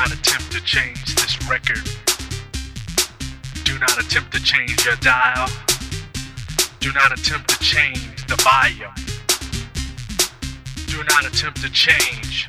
not attempt to change this record. Do not attempt to change your dial. Do not attempt to change the volume. Do not attempt to change.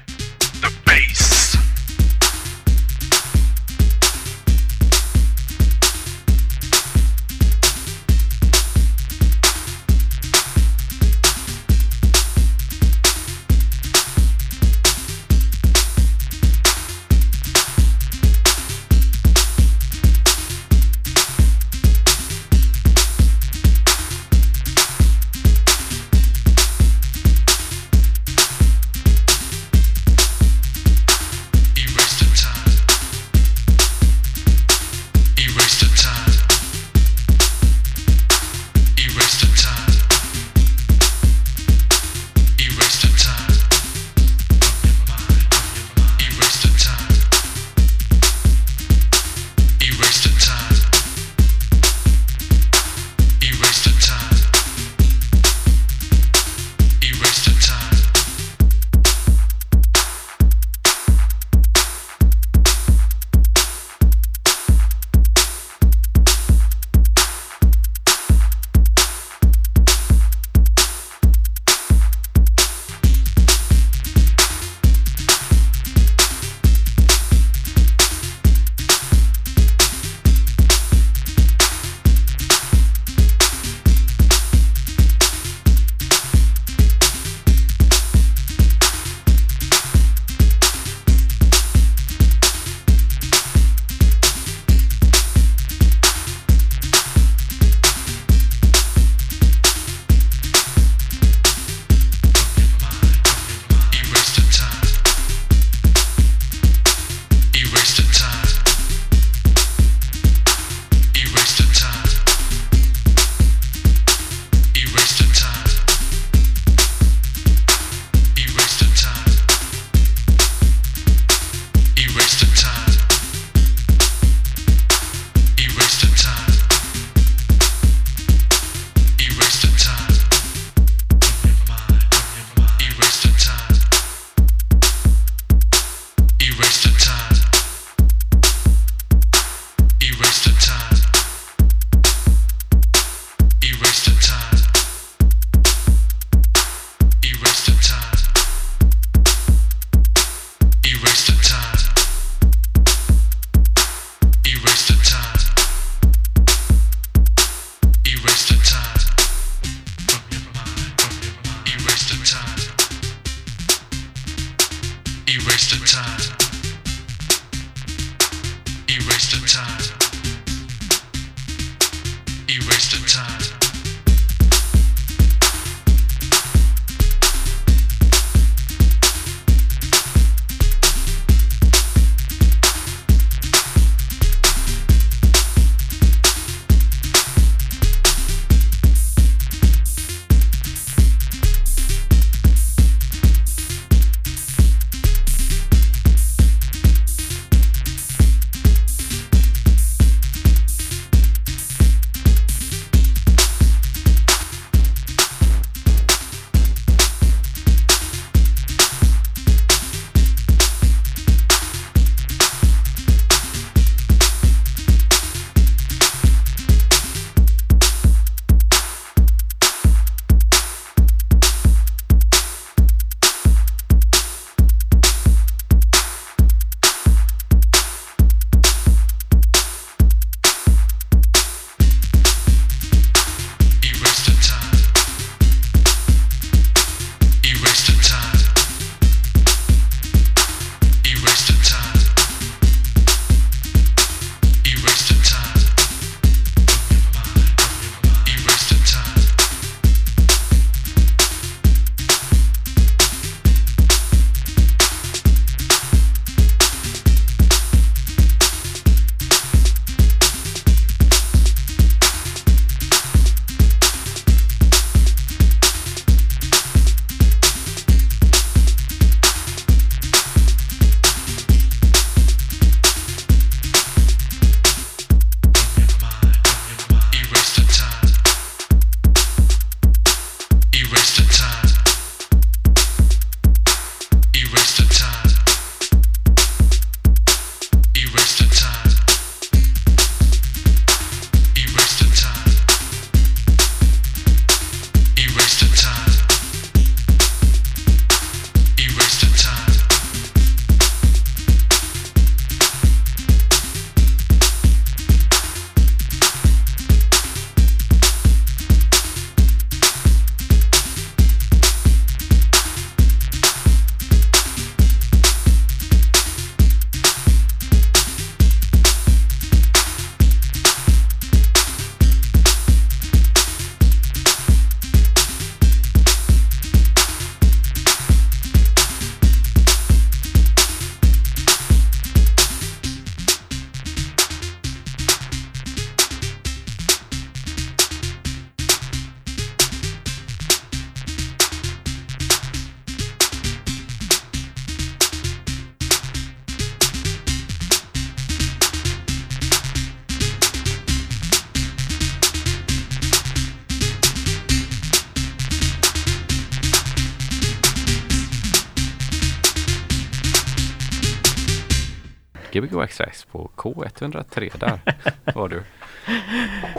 Waxtrax på K103 där var du.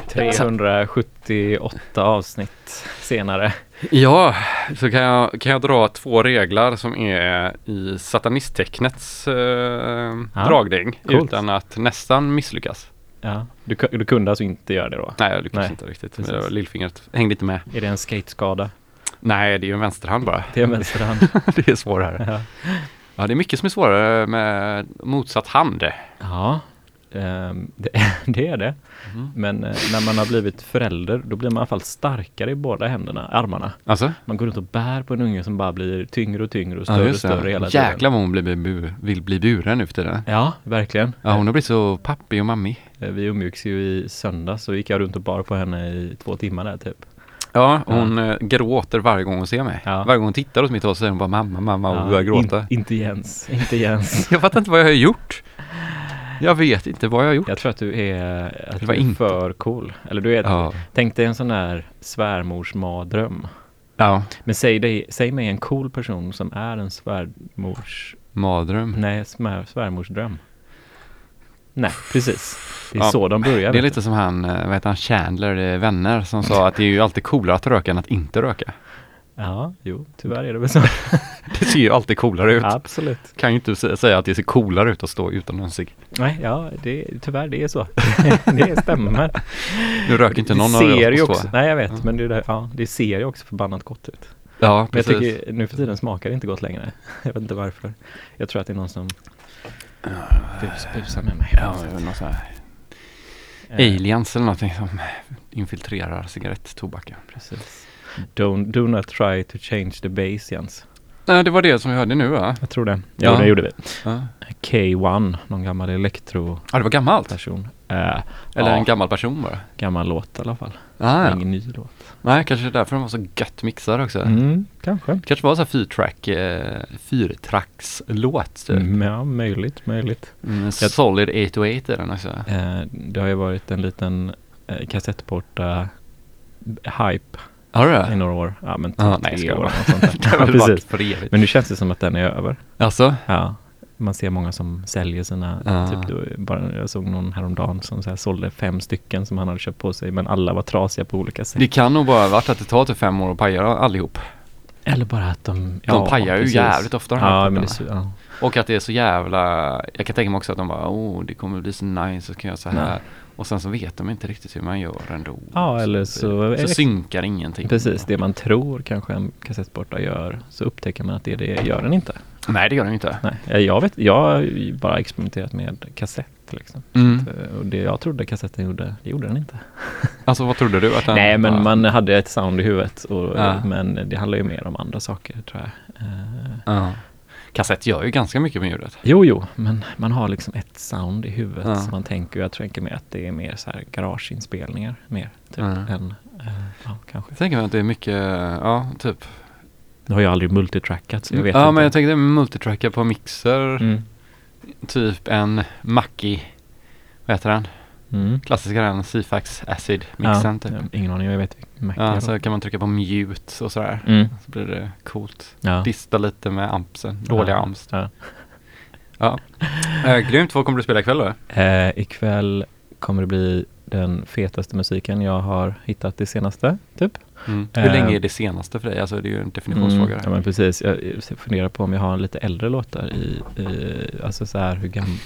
378 avsnitt senare. Ja, så kan jag, kan jag dra två regler som är i satanisttecknets eh, Ja, dragning coolt. utan att nästan misslyckas. Ja, du, du kunde alltså inte göra det då? Nej, jag lyckades Nej, inte riktigt. precis. Lillfingret hängde inte med. Är det en skateskada? Nej, det är ju en vänsterhand bara. Det är en vänsterhand. det är svårare. ja. Ja, det är mycket som är svårare med motsatt hand. ja, ehm, det, det är det. Mhm. Men eh, när man har blivit förälder då blir man i alla fall starkare i båda händerna, armarna. Alltså? Man går runt och bär på en unge som bara blir tyngre och tyngre och Ja, större och just större hela tiden. Jäklar vad hon blir, bu- vill bli buren nu för tiden. Ja, verkligen. Ja, hon har blivit så pappig och mammig. Eh, Vi umgicks ju i söndags så gick jag runt och bar på henne i två timmar där typ. Ja, hon eh, gråter varje gång hon ser mig. Ja. Varje gång hon tittar åt mitt håll så säger hon bara mamma, mamma och Ja, börjar gråta. In, inte Jens, inte Jens. Jag fattar inte vad jag har gjort. Jag vet inte vad jag har gjort. Jag tror att du är, att Det du var är inte- för cool. Eller du är, Ja. tänk dig en sån där svärmorsmardröm. ja, Men säg, dig, säg mig en cool person som är en svärmors, mardröm. nej, svär, svärmorsdröm. Nej, precis. Det är Ja, så de börjar. Det är lite som han, eh, vad heter han, Chandler, är vänner som sa att det är ju alltid coolare att röka än att inte röka. Ja, jo, tyvärr är det väl så. Det ser ju alltid coolare ut. Absolut. Kan ju inte sä- säga att det ser coolare ut att stå utan en cigg. Nej, ja, det, tyvärr det är så. det stämmer. Nu röker inte någon det av ser ju också. Nej, jag vet, men det, är där, ja, det ser ju också förbannat gott ut. Ja, Men jag precis. tycker nu för tiden smakar det inte gott längre. Jag vet inte varför. Jag tror att det är någon som bus, busar med mig. Ja, någon sån här Eh, aliens eller någonting som infiltrerar cigarettobaken. Precis. Don't, do not try to change the base Jens. Nej, det var det som vi hörde nu va? Jag tror det. Ja. Jo, det gjorde vi. Ja, K1, någon gammal elektroperson. ja det var gammalt. Eh, Eller ja, en gammal person bara. gammal låt i alla fall. Ah, ja. Ingen ny låt. Nej, kanske det är därför de var så gött mixade också. Mm, kanske. Det kanske var så här fyrtrack, eh, fyrtrackslåt typ. Mm, ja, möjligt, möjligt. Mm, Jag- solid 808 är den också. Eh, det har ju varit en liten eh, kassettporta hype Har du i det? några år. Ja, men typ nej, tre jag år. sånt Det där. har ja, väl varit precis. för evigt. Men nu känns det som att den är över. Alltså? Ja, man ser många som säljer sina, Ja. typ då, bara, jag såg någon häromdagen som så här sålde fem stycken som han hade köpt på sig men alla var trasiga på olika sätt. Det kan nog bara varit att det tar till fem år att paja allihop. Eller bara att de, De pajar ju precis. jävligt ofta, de här Ja, men så, ja. Och att det är så jävla, jag kan tänka mig också att de bara, oh det kommer bli så nice, så kan jag så här. Nej. Och sen så vet de inte riktigt hur man gör ändå. Ja, eller så Så det- synkar ingenting. Precis, det man tror kanske en kassettporta gör så upptäcker man att det, det gör den inte. Nej det gör de inte. Nej, jag- vet, jag har bara experimenterat med kassett liksom. Mm. Att, Och det jag trodde kassetten gjorde, det gjorde den inte. Alltså vad trodde du? Att den, Nej, men ja. man hade ett sound i huvudet. Och, Ja. Men det handlar ju mer om andra saker tror jag. Eh, Ja. Kassett gör ju ganska mycket med ljudet. jo, jo, men man har liksom ett sound i huvudet. Ja. Så man tänker, jag tänker mer att det är mer så här garageinspelningar mer. Typ, än, eh, ja, kanske. Jag tänker mig att det är mycket, ja typ. Nu har jag aldrig multitrackat så jag vet ja inte. men jag tänkte multitracker på mixer. Mm. Typ en Mackie, vad heter den? Mm. Klassiska den, C-Fax Acid Ja, mixen typ. ja, ingen aning, jag vet det Ja, så kan man trycka på mute och sådär. Mm. Så blir det coolt. Ja. Dista lite med ampsen, dåliga ja. amps. Ja. Ja. Äh, grymt, vad kommer du spela ikväll då? Eh, ikväll kommer det bli den fetaste musiken jag har hittat det senaste, typ. Mm. Hur Eh, länge är det senaste för dig? Alltså det är ju en definitionsfråga. ja men precis, jag funderar på om jag har lite äldre låtar i, i alltså så här hur gammal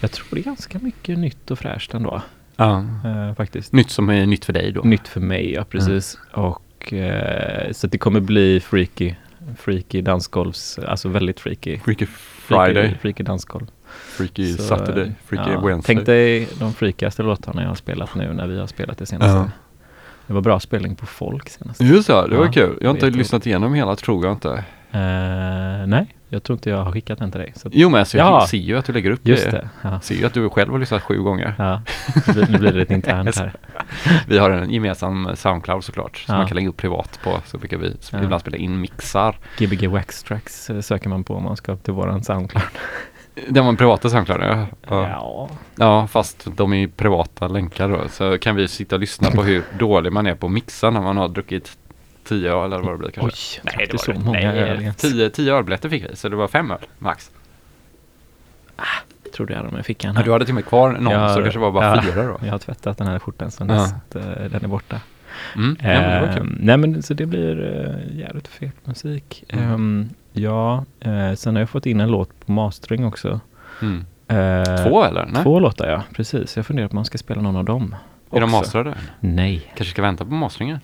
Jag tror det är ganska mycket nytt och fräscht ändå, Ja. eh, faktiskt. Nytt som är nytt för dig då? Nytt för mig, ja precis. Och eh, så det kommer bli freaky, freaky dansgolvs, alltså väldigt freaky. Freaky Freaky, Friday, freaky dansgolv. Freaky Så, Saturday, Freaky ja, Wednesday. Tänk dig de freakigaste låtarna jag har spelat nu när vi har spelat det senaste. Ja. Det var bra spelning på folk senast. Just det, det var Ja, kul. Jag har inte lyssnat igenom hela tror jag inte. Eh, nej, jag tror inte jag har skickat den till dig. Så Jo men alltså, jag Ja. ser ju att du lägger upp just det. det. Ja. Ser ju att du själv har lyssnat sju gånger. Ja, nu blir- det lite internt här. Vi har en gemensam Soundcloud såklart. Som Ja. man kan lägga upp privat på. Så brukar vi Ja. ibland spela in mixar. Gbg Wax Tracks eh, söker man på om man ska upp till våran Soundcloud. Den var en privata Soundcloud ja. ja. Ja. Fast de är privata länkar då. Så kan vi sitta och lyssna på hur dålig man är på att mixa när man har druckit tio öl eller vad det blir kanske. Oj, Nej, det var så det. många Nej, öl tio, tio ölbiljetter fick vi, så det var fem öl max. trodde jag hade med fickan. Ja, du hade till och med kvar någon, Jag så det kanske var bara ja, fyra då. Jag har tvättat den här skjortan så näst, eh, den är borta. Mm. Ja, men det Ehm, nej men så det blir uh, jävligt fet musik. Mm. Ehm, ja, eh, sen har jag fått in en låt på mastering också. Mm. Eh, Två eller? Nej. Två låtar ja, precis. Jag funderar på om man ska spela någon av dem. Är de också. mastrade? Nej, Kanske ska vänta på masteringen?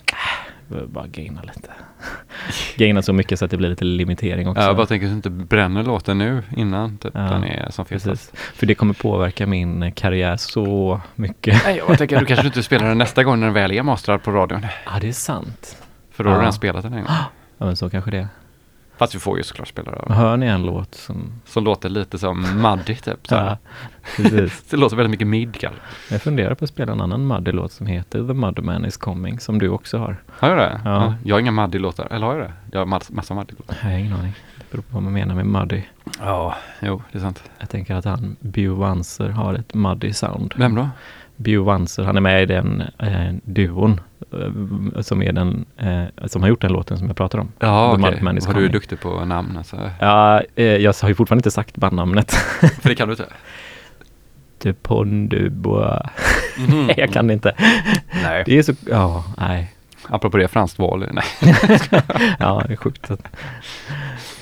jag vill bara gaina lite. gaina så mycket så att det blir lite limitering också. Ja, jag bara tänker att du inte bränner låten nu innan typ, Ja, den är som fetast. För det kommer påverka min eh, karriär så mycket. Nej, jag tänker att du kanske inte spelar den nästa gång när den väl är mastrad på radion. Ja, det är sant. För då har Ja. du redan spelat den en gång. Ja, men så kanske det är. Fast vi får ju såklart spela den. Hör ni en låt som... Som låter lite som Muddy typ. Ja, precis. Det låter väldigt mycket mid kanske. Jag funderar på att spela en annan Muddy-låt som heter The Mudderman is coming, som du också har. Har jag det? Ja. Jag har inga Muddy-låtar. Eller har jag det? Jag har mass- massa Muddy-låtar. Jag har ingen aning. Det beror på vad man menar med Muddy. Ja, jo, det är sant. Jag tänker att han, Bew Wanser, har ett Muddy sound. Vem då? Bew Wanser, han är med i den eh, duon som är den, eh, som har gjort den låten som jag pratar om. Ja, okej. Is Var du duktig på namn alltså. Ja, eh, jag har ju fortfarande inte sagt bandnamnet. För det kan du inte? De Pondubois. Mhm. Nej, jag kan inte. Nej. Det är så, ja, nej. Apropå det, franskt val. Nej. Ja, det är sjukt att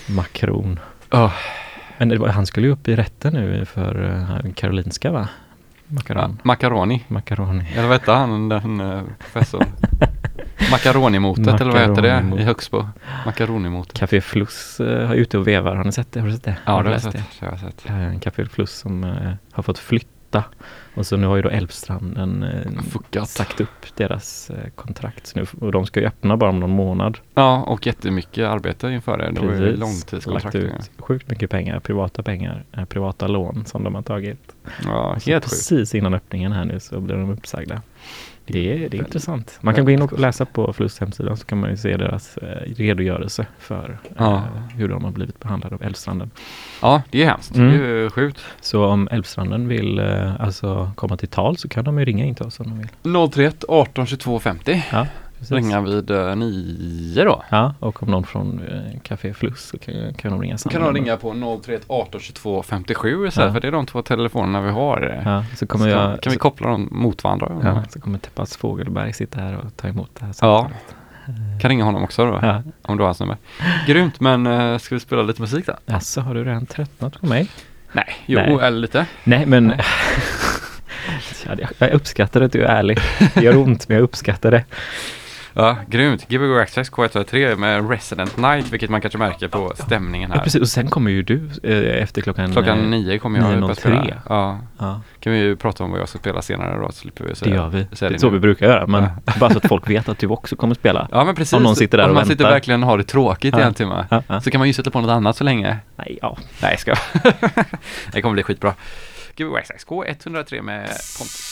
Macron. Oh. Men var, han skulle ju upp i rätten nu för uh, Karolinska va? Ja, Macaron. macaroni. Macaroni. Eller vad hette han, den uh, professorn? Macaronimotet eller vad heter det i Högsbo? Macaronimotet. Café Fluss uh, har ute och vevar. Har ni sett det? Har du sett det? Ja, Har det har jag sett. Det har jag sett. Eh, Café Fluss som eh, har fått flytta. Och så nu har ju då Älvstranden Fuckat. sagt upp deras eh, kontrakt. Så nu, och de ska ju öppna bara om någon månad. Ja, och jättemycket arbete inför det. Precis. långtidskontrakt. Lagt ut sjukt mycket pengar, privata pengar, eh, privata lån som de har tagit. Ja, Så helt sjukt. precis innan öppningen här nu så blir de uppsagda. Det är, det är intressant. Man kan gå in och läsa på Fluss hemsida så kan man ju se deras eh, redogörelse för eh, Ja. hur de har blivit behandlade av Älvstranden. Ja, det är hemskt. Mm. Det är ju sjukt. Så om Älvstranden vill eh, alltså komma till tal så kan de ju ringa in till oss om de vill. 031 18 22 50. Ja, precis. Ringa vid uh, 9 då. Ja, och om någon från eh, Café Fluss så kan, kan de ringa Så samma kan de ringa på 031 18 22 57 istället Ja. för det är de två telefonerna vi har. Ja, så kommer så jag... kan, vi koppla dem mot varandra? Ja, så kommer Teppas Fågelberg sitta här och ta emot det här Ja. samtalet. Kan ringa honom också då, Ja. om du har hans nummer. Grymt, men uh, ska vi spela lite musik då? Alltså, har du redan tröttnat på mig? Nej, jo, Nej. eller lite. Nej, men Ja, det- jag uppskattar att du är ärlig. Det gör ont, men jag uppskattar det. Ja, grymt. Gbg Access K103 med Resident Night, vilket man kanske märker på stämningen Ja, här. precis, och sen kommer ju du eh, efter klockan... Klockan eh, nio kommer jag att 9.03. spela. Ja, Ja, kan vi ju prata om vad jag ska spela senare då, så slipper vi det säga gör vi. säga Det är så nu. vi brukar göra, men bara så att folk vet att du också kommer spela. Ja men precis, Om någon sitter där om och man sitter väntar. verkligen och har det tråkigt i Ja. en timme. Ja, ja. Så kan man ju sätta på något annat så länge. Nej, ja. Nej, jag ska. det kommer bli skitbra. Gbg Access K103 med Pontus.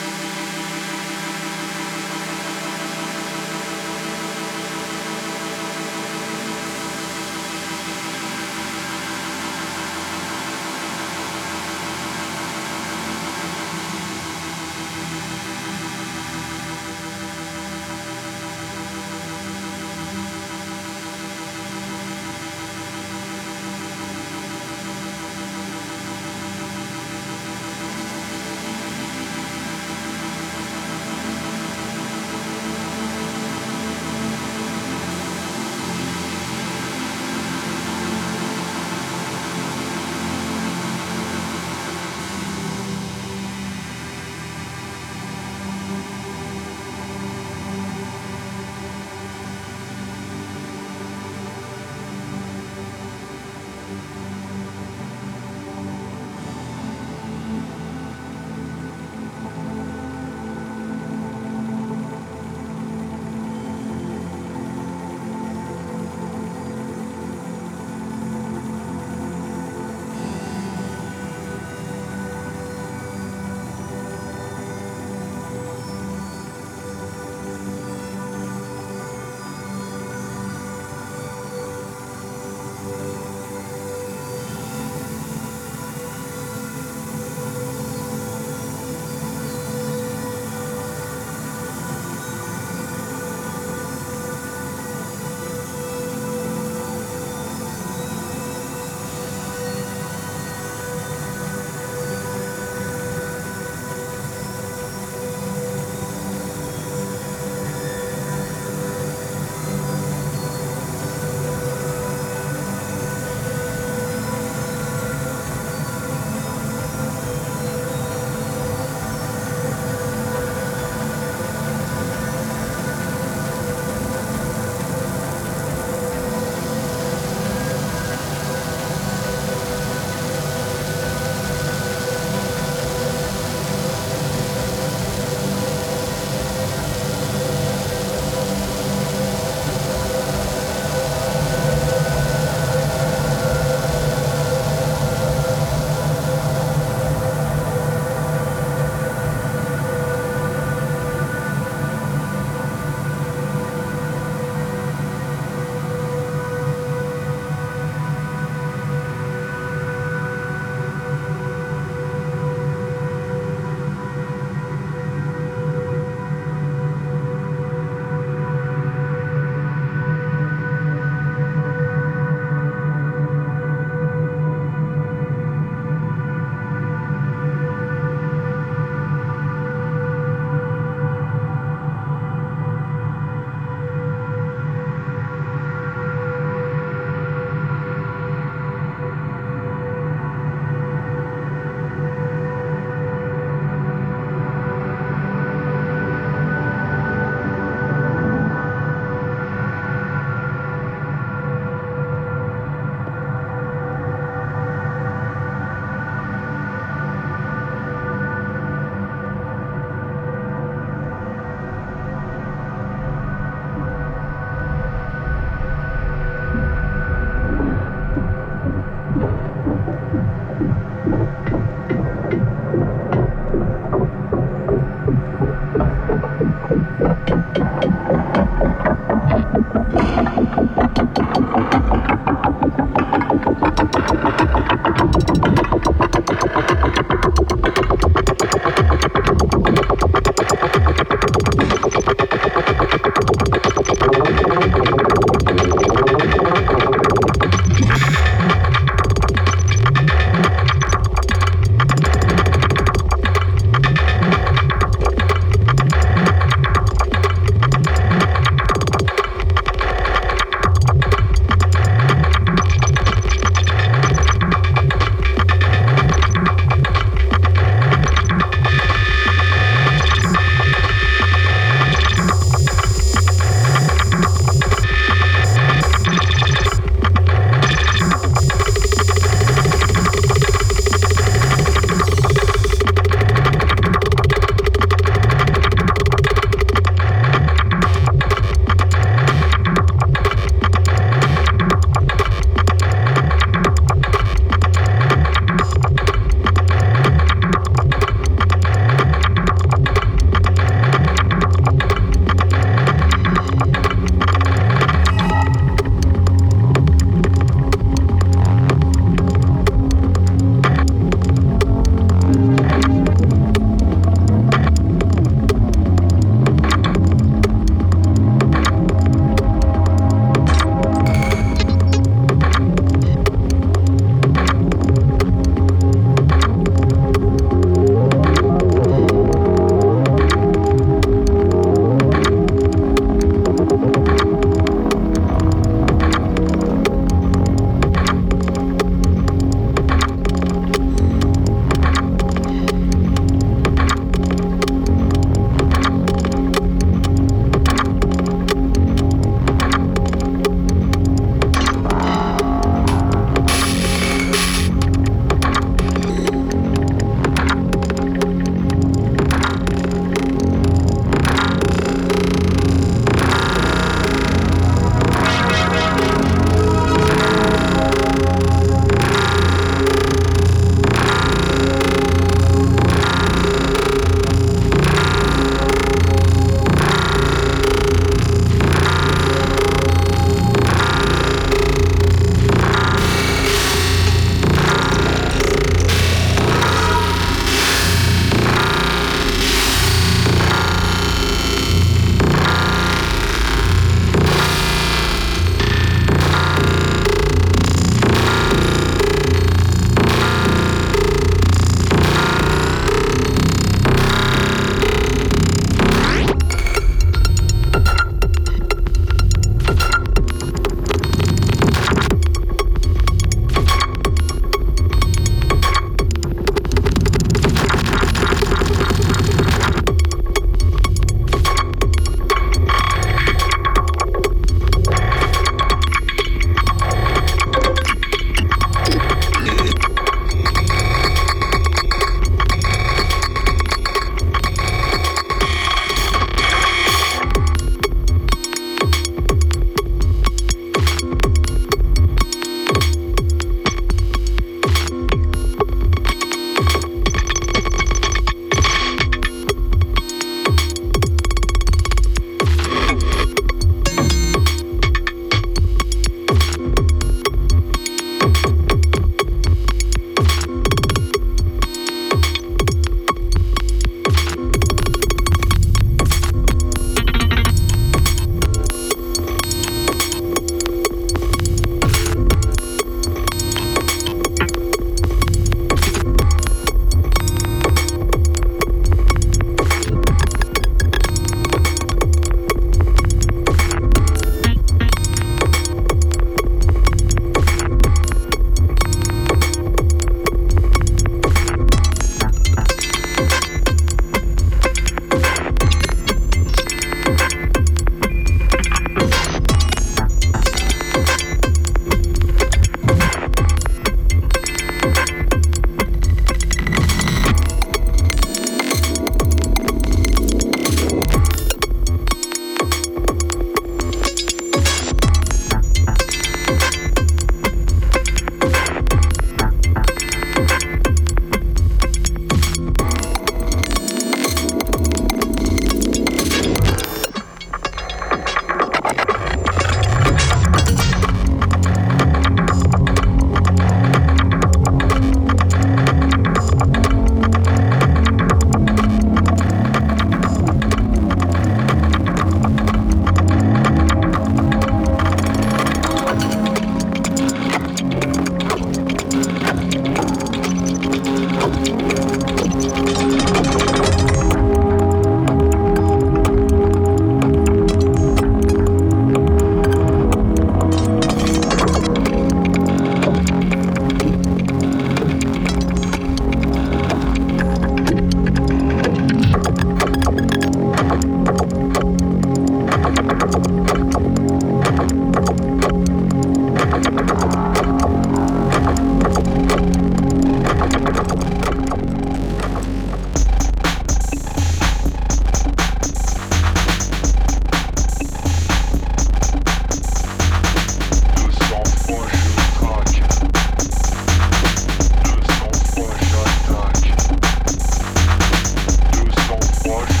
War.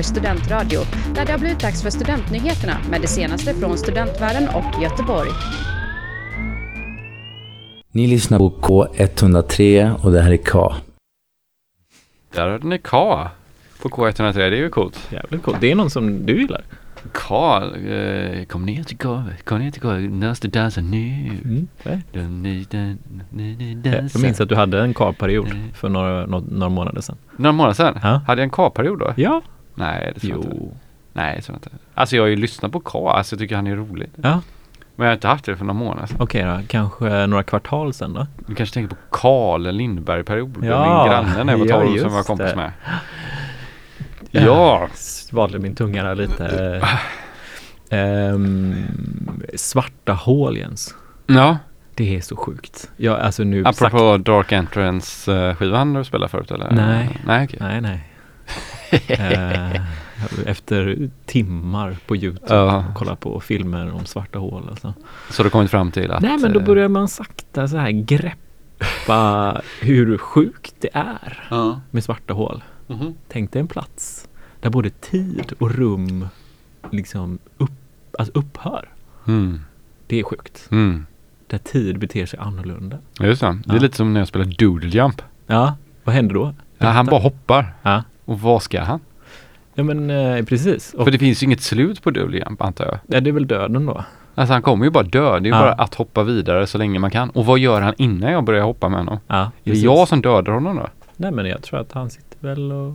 Göteborgs studentradio där det har blivit dags för studentnyheterna med det senaste från studentvärlden och Göteborg. Ni lyssnar på K103 och det här är K. Där hade ni K på K103, det är ju coolt. Jävligt coolt. Det är någon som du gillar. K, eh, kom ner till K, kom ner till K, nästa dansa nu. Mm. Jag minns att du hade en karperiod för några, några, några månader sedan. Några månader sedan? Ja. Hade jag en K-period då? Ja. Nej, det tror jag inte. Jo. Nej, det tror jag inte. Alltså jag har ju lyssnat på K, alltså jag tycker han är rolig. Ja, Men jag har inte haft det för några månader sedan. okej då. Kanske några kvartal sedan då? Du kanske tänker på Karl Lindberg-period. Ja, Min granne när jag var ja, 12 som just var kompis det. med. Ja, Svalde min tunga där lite. Ehm, svarta hål Jens. ja. Det är så sjukt. Jag, alltså nu Apropå Dark Entrance-skivan du spelade förut eller? Nej. Nej, okej. Nej, nej. Eh, efter timmar på Youtube Ja. och kolla på filmer om svarta hål. Alltså. Så du har kommit fram till att... Nej, men då eh, börjar man sakta så här greppa hur sjukt det är Ja. med svarta hål. Mhm. Tänk dig en plats där både tid och rum liksom upp, alltså upphör. Mm. Det är sjukt. Mm. Där tid beter sig annorlunda. Just det. Det är Ja. lite som när jag spelar Doodle Jump. Ja, vad händer då? Ja, han bara hoppar. Ja, Och vad ska han? ja men eh, precis. Och, För det finns ju inget slut på Jump antar jag. ja, det är väl döden då? Alltså han kommer ju bara dö. Det är ju Ja. bara att hoppa vidare så länge man kan. Och vad gör han innan jag börjar hoppa med honom? Ja, Är det precis. jag som dödar honom då? Nej men jag tror att han sitter väl och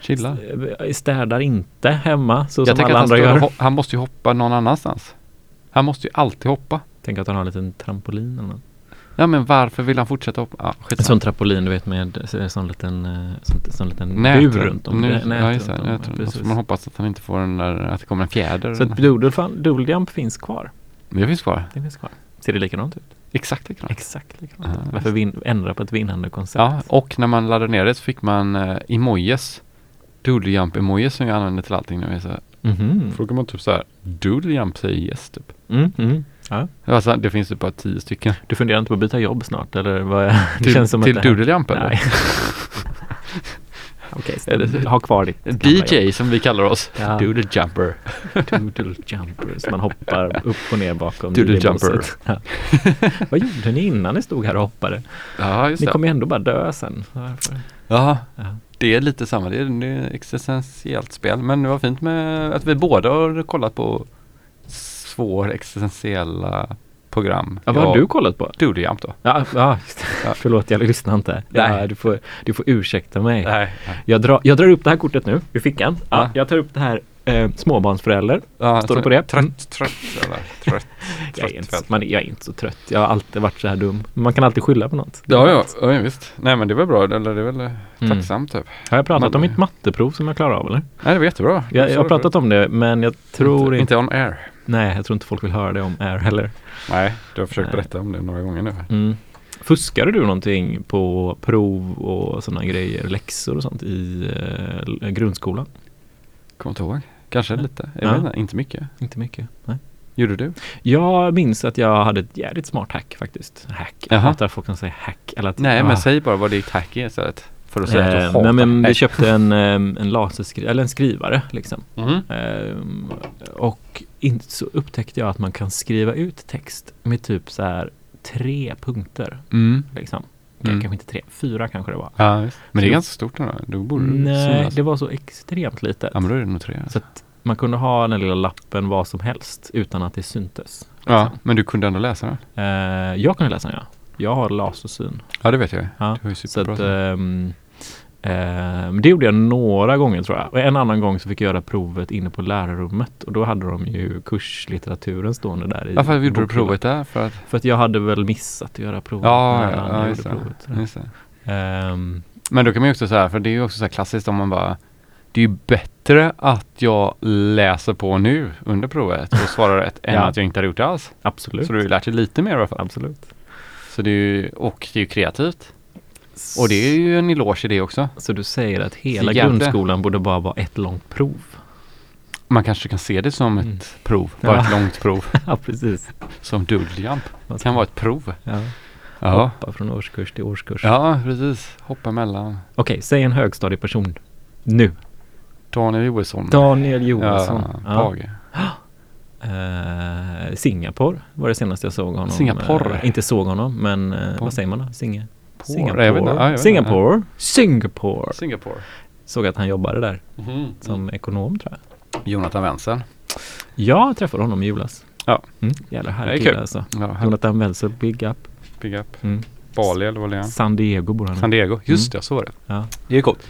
Chilla. st- städar inte hemma så Jag som tänker alla att han, andra står och gör. han måste ju hoppa någon annanstans. Han måste ju alltid hoppa. Tänk att han har en liten trampolin eller något. Ja men varför vill han fortsätta hoppa? Ja, En sån trampolin du vet med en sån liten, eh, sån, sån liten Nät bur runt om. Nu, Nä- nät ja, just runt om, tror, precis. man hoppas att han inte får den där, att det kommer en fjäder. Så att doodle, fan- doodle jump finns kvar. det finns kvar. Det finns kvar. Ser det likadant ut? Exakt likadant. Exakt likadant. Ja, Varför vin- ändra på ett vinnande koncept? Ja, och när man laddade ner det så fick man uh, emojis. Doodle jump emojis som jag använder till allting nu. Så Mhm. frågar man typ så här. Doodle jump säger yes typ. Mm, mm. Ja. Alltså, det finns ju bara tio stycken. Du funderar inte på att byta jobb snart eller? Vad är, det Till, känns som till att det här- doodle jump eller? Nej. Okej, okay, ha kvar ditt DJ jobb. som vi kallar oss. Ja. Doodle jumper. Doodle jumpers. Man hoppar upp och ner bakom Doodle jumper. Ja. Vad gjorde ni innan ni stod här och hoppade? Ja, just Ni kommer ju ändå bara dö sen. Varför? Ja, Ja. det är lite samma. Det är, det är ett existentiellt spel. Men det var fint med att vi båda har kollat på svår existentiella program. Ja, vad har du kollat på? Doodle jump då. Ja, ja. Ja. förlåt jag lyssnar inte. Nej. Ja, du, får, du får ursäkta mig. Nej. Jag, drar, jag drar upp det här kortet nu i fickan. Ja, Ja. Jag tar upp det här eh, småbarnsförälder. Ja, Står det på det? Trött, trött eller? Trött. Jag är, inte, trött. man, jag är inte så trött. Jag har alltid varit så här dum. Man kan alltid skylla på något. Ja, ja, ja, visst. Nej, men det var bra. Eller det är väl eh, Mm. tacksamt typ. Har jag pratat Men- om mitt matteprov som jag klarar av eller? Nej, det var jättebra. Jag, jag har pratat om det men jag tror inte, inte on air. Nej, jag tror inte folk vill höra det om Air heller. Nej, du har försökt Nej. berätta om det några gånger nu. Mm. Fuskade du någonting på prov och sådana grejer, läxor och sånt i eh, grundskolan? Kommer inte ihåg. Kanske Nej. lite. Jag Ja. vet inte, inte mycket. Inte mycket. Nej. Gjorde du? Jag minns att jag hade ett jävligt smart hack faktiskt. Hack. Jag hatar att folk som säger hack. Eller att, Nej, ah. men säg bara vad ditt hack är istället. För att säga att du Eh, hatar men, vi köpte en, en laserskrivare, eller en skrivare liksom. Mhm. Ehm, och in, så upptäckte jag att man kan skriva ut text med typ så här tre punkter. Mm. Liksom. Mm. Kanske inte tre, fyra kanske det var. Ja. Men det är Så- ganska stort nu då. Borde det Nej, synas. det var så extremt litet. Ja, men då är det nog tre. Så att man kunde ha den lilla lappen vad som helst utan att det syntes. Ja, liksom. men du kunde ändå läsa den? Eh, jag kunde läsa den ja. Jag har lasersyn. Ja, det vet jag. Ja, Du har ju Så superbra att, syn. Ehm, det gjorde jag några gånger tror jag. Och en annan gång så fick jag göra provet inne på lärarrummet. Och då hade de ju kurslitteraturen stående där i Varför gjorde du provet där? För att... För att jag hade väl missat att göra provet Ja, just, provet. just. Ehm, Men då kan man ju också säga, för det är ju också så här klassiskt om man bara Det är ju bättre att jag läser på nu under provet och svarar rätt än Ja. att jag inte har gjort det alls. absolut. Så du har ju lärt dig lite mer i alla fall. Absolut. Så det är ju, och det är ju kreativt. Och det är ju en eloge i det också. Så du säger att hela Jätte. grundskolan borde bara vara ett långt prov? Man kanske kan se det som ett Mm. prov, bara Ja. ett långt prov. ja, precis. Som doodle jump. Man ska kan vara ett prov. ja, Ja, hoppa från årskurs till årskurs. ja precis. Hoppa emellan. Okej, säg en högstadieperson nu. Daniel Johansson. Daniel Johansson. Ja, Ja. Eh, Singapore var det senaste jag såg honom. Singapore? Eh, inte såg honom, men Por- vad säger man då? Singe? Por- jag vet inte. Ja, jag vet inte. Singapore. Singapore. Singapore. Såg att han jobbade där Mhm. som ekonom tror jag. Jonathan Wenzel. Jag träffade honom i julas. Ja. Mm, jävla härlig kul. kille alltså. Ja, Jonathan Wenzel, big up. Big up. Mm. Bali eller vad det är? San Diego bor han. San Diego. Just det, så var det. Ja. Det är coolt.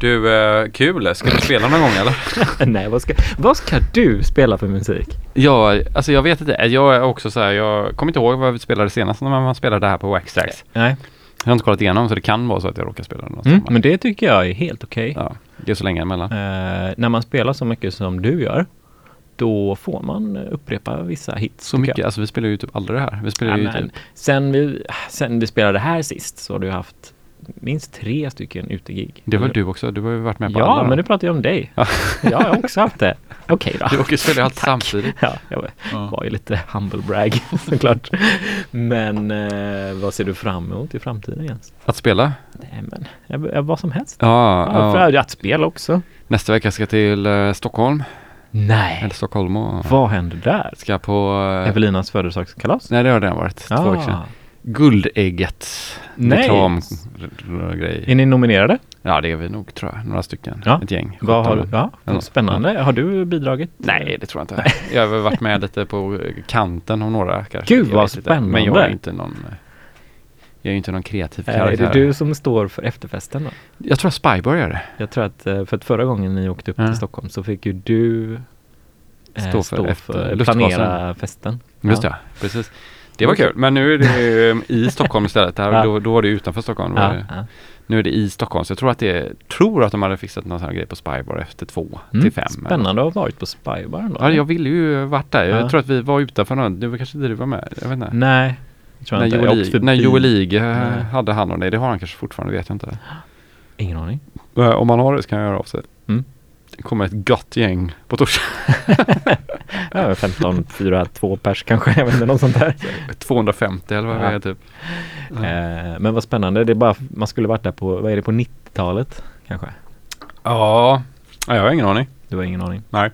Du, eh, kul. Ska du spela någon gång eller? Nej, vad ska, vad ska du spela för musik? Ja, alltså jag vet inte. Jag är också så här, jag kommer inte ihåg vad vi spelade senast när man spelade det här på Waxtrax. Nej, Jag har inte kollat igenom så det kan vara så att jag råkar spela något mm, men det tycker jag är helt okej. Ja, det är så länge emellan. Eh, när man spelar så mycket som du gör, då får man upprepa vissa hits. Så mycket, jag. alltså vi spelar ju typ aldrig det här. Vi spelar Ja, ju typ, sen, vi, sen vi spelade här sist så har du haft minst tre stycken utegig. det var du också, du har ju varit med på Ja, alla men dem. nu pratar jag om dig. Ja. jag har också haft det. Okej då. Du åker spela allt Tack. samtidigt. Ja, jag var, Ja. var ju lite humble brag såklart. Men eh, vad ser du fram emot i framtiden Jens? Att spela? Nej men, jag, jag, vad som helst. Ja, Ja, ja. för att spela också. nästa vecka ska jag till eh, Stockholm. Nej. Eller Stockholm och Vad händer där? ska på... eh, Evelinas födelsedagskalas? Nej, det har redan varit. Två veckor sedan. Guldägget. Nej. Reklamgrej. Är ni nominerade? Ja, det är vi nog tror jag. Några stycken. Ja. Ett gäng. Vad har, 17. ja, Ja. spännande. Har du bidragit? Nej, det tror jag inte. Jag har varit med lite på kanten av några kanske. Gud, vad inte. Men jag är spännande. inte någon... Jag är ju inte någon kreativ Är karaktär. det du som står för efterfesten då? Jag tror att Spybar gör det. Jag tror att eh, för att förra gången ni åkte upp Ja. till Stockholm så fick ju du eh, Stå för efter- luftgasen. planera festen. Just det, precis. Det var kul. Men nu är det ju i Stockholm istället. Här, Ja. då, då var det utanför Stockholm. Ja, det, ja. Nu är det i Stockholm. Så jag tror att det tror att de hade fixat någon sån här grej på Spybar efter två Mm, till fem. Spännande att ha varit på Spybaren då. Ja, jag ville ju varit där. Jag Ja. tror att vi var utanför någon. Det var kanske inte du var med. Jag vet inte. Nej, jag tror När inte. Jag Joel, förbi. när Joel Ige Nej. hade hand om det. Det har han kanske fortfarande, vet jag inte. Ingen aning. Eh, Om han har det så kan jag göra av sig. Mm. Det kommer ett gott gäng på torsdag. Ja, 15, 4, 2 pers kanske. Jag vet inte, något sånt där. 250 eller vad Ja. det är typ. Eh, men vad spännande. Det är bara, man skulle varit där på, vad är det, på 90-talet kanske? Ja, Ja, jag har ingen aning. Du har ingen aning? Nej.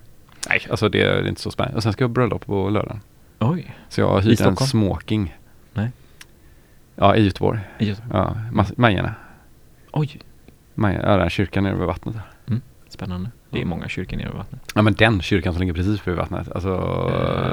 Nej, alltså det är inte så spännande. Och sen ska jag ha bröllop på lördagen. Oj. Så jag hyrt en smoking. Nej. Ja, i Göteborg. I Göteborg. Ja, Majerna. Oj, Maja, ja, den här kyrkan nere vid vattnet. där. spännande. Det är många kyrkor nere vid vattnet. Ja, men den kyrkan som ligger precis bredvid vattnet. Alltså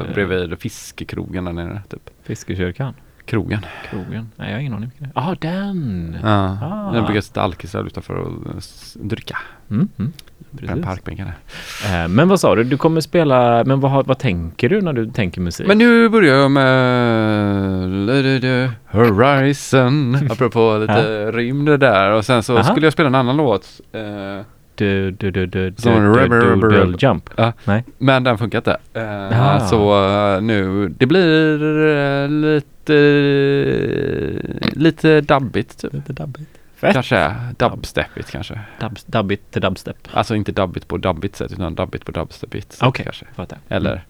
Eh. bredvid fiskekrogen där nere, typ. Fiskekyrkan? Krogen. Krogen? Nej, jag har ingen aning. vilken det är. Ja, den! Ja, Ah. den brukar sitta alkisar utanför och s- dricka. Mm, mm. Precis. parkbänken där. Eh, men vad sa du? Du kommer spela, men vad, har- vad tänker du när du tänker musik? Men nu börjar jag med Horizon. Apropå lite rymd där. Och sen så Aha. skulle jag spela en annan låt. eh, Du, du, du, du, du, Som du, du, rubber, du, rubber. jump. Ja. Nej. Men den funkar inte. Eh, Ah. Så eh, nu, det blir eh, lite, lite dubbigt typ. Lite dubbigt. Fett. Kanske dubstepigt kanske. Dub, dubbigt till dubstep. Alltså inte dubbigt på dubbigt sätt utan dubbigt på dubstepigt Okej, kanske. fattar. Eller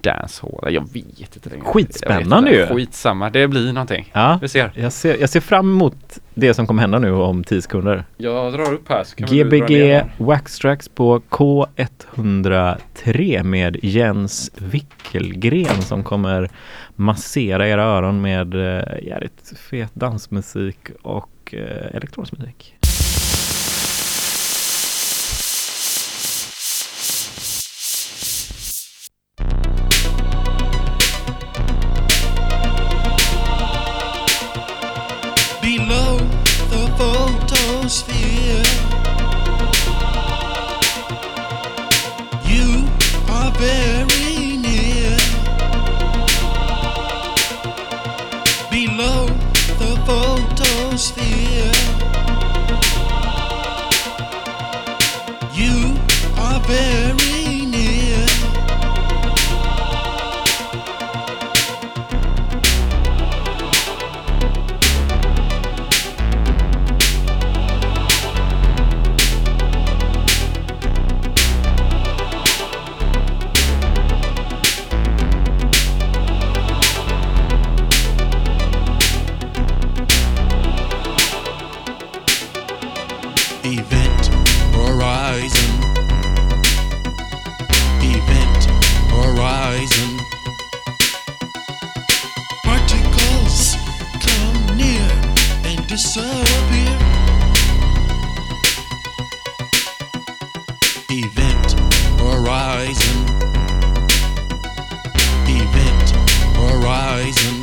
dancehall. Jag vet inte längre. Skitspännande ju. Skitsamma. Det blir någonting. Ja, Vi ser. jag ser, jag ser fram emot det som kommer hända nu om 10 sekunder. Jag drar upp här så kan Gbg. Waxtrax på K103 med Jens Wickelgren som kommer massera era öron med eh, jävligt fet dansmusik och eh, elektronisk musik. atmosphere. You are bare. disappear. Event horizon. Event horizon.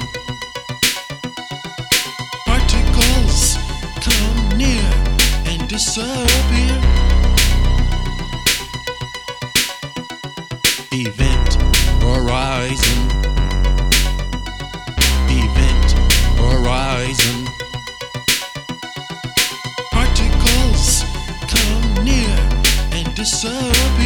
Particles come near and disappear. disappear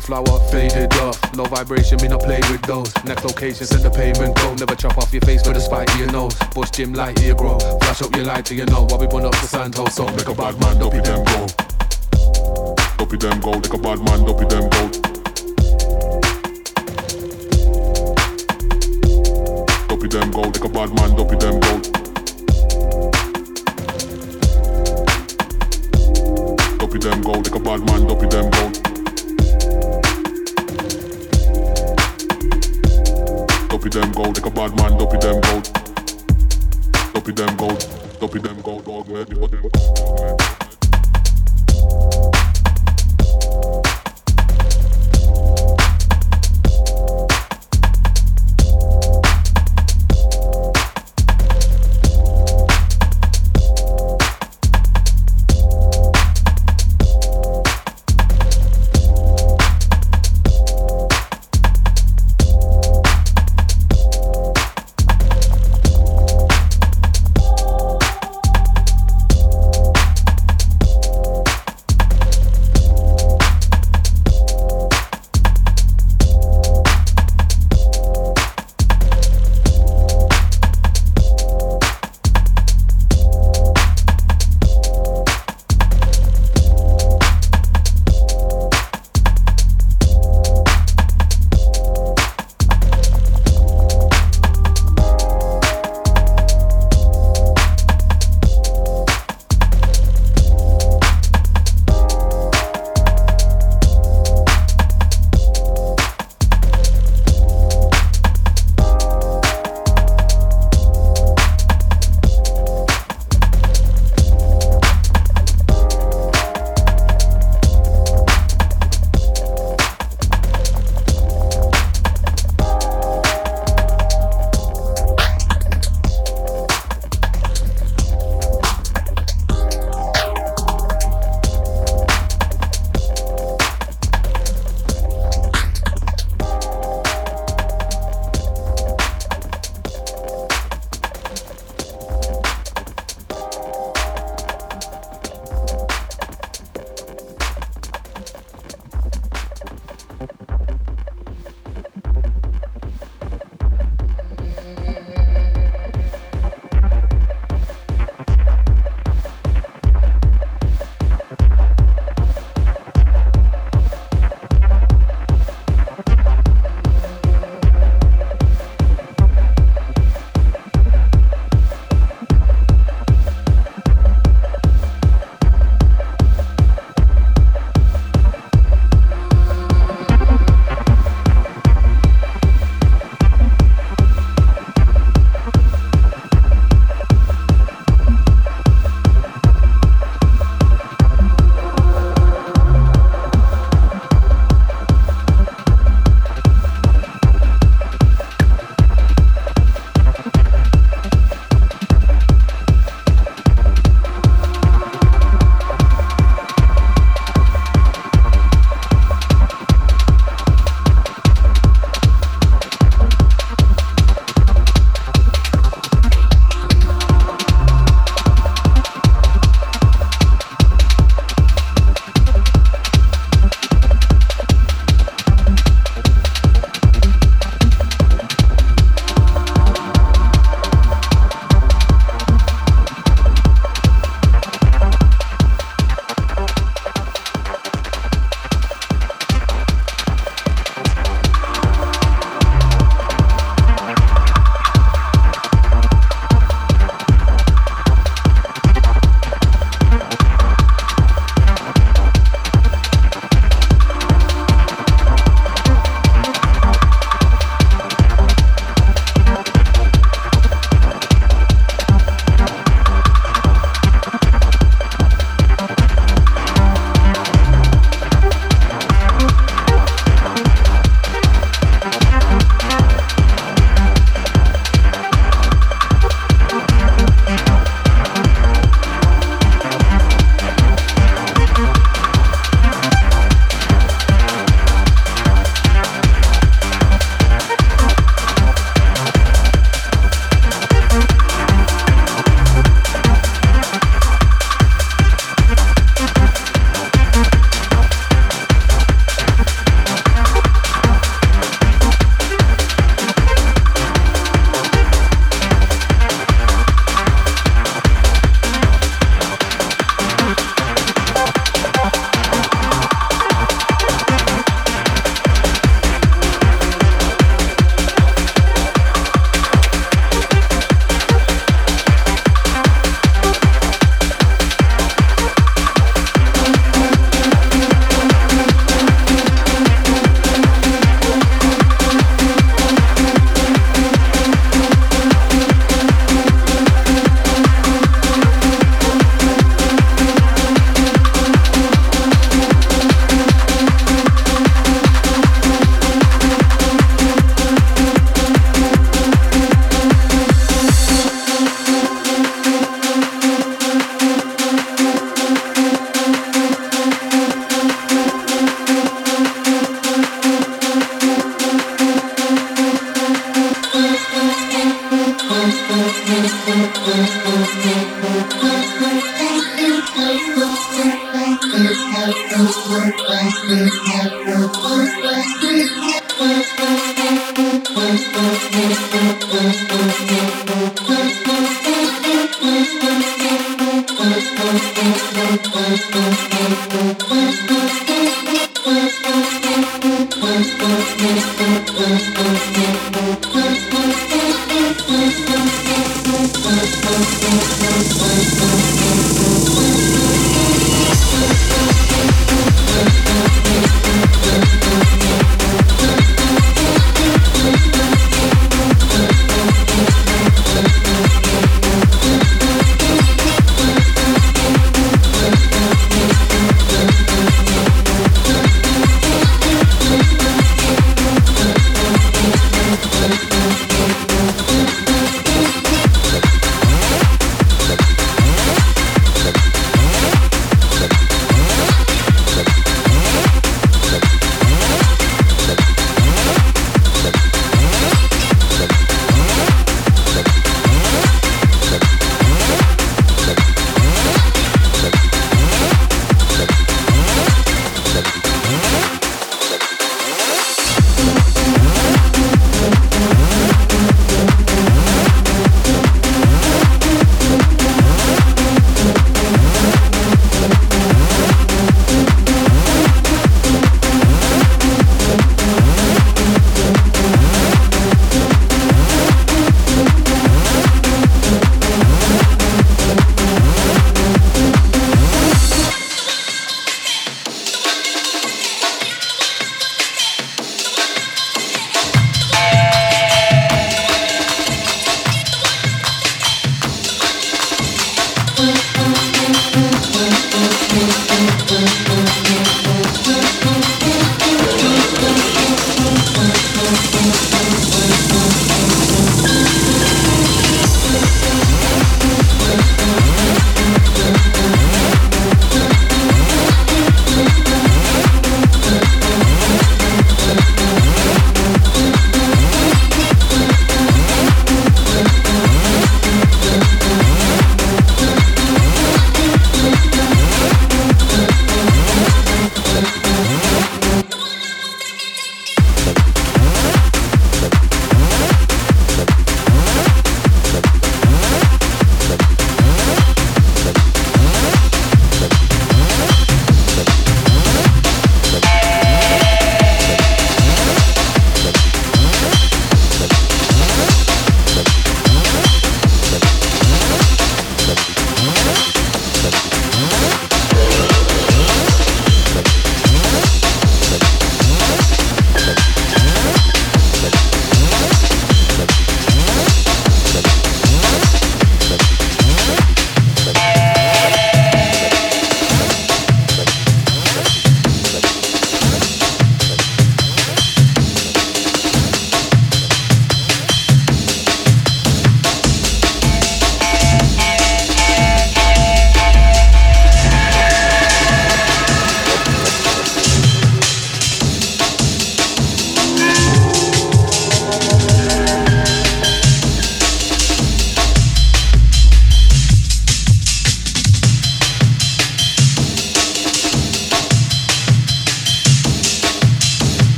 Flower, faded off. Low vibration, me not play with those. Next location, send the payment go. Never chop off your face with a spite to your nose. Bush gym light your grow. Flash up your light to your know. While we burn up the Santos, so make a bad man dumpy them go. Dopey them go, like a bad man, dopey them go. Dopey them go, like a bad man, dopey them go. Dopey them go, like a bad man, dopey them go. Dopey them go, like a bad man, dopey them go. Dopey them go, dopey them go, dog, ready for them.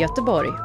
Göteborg.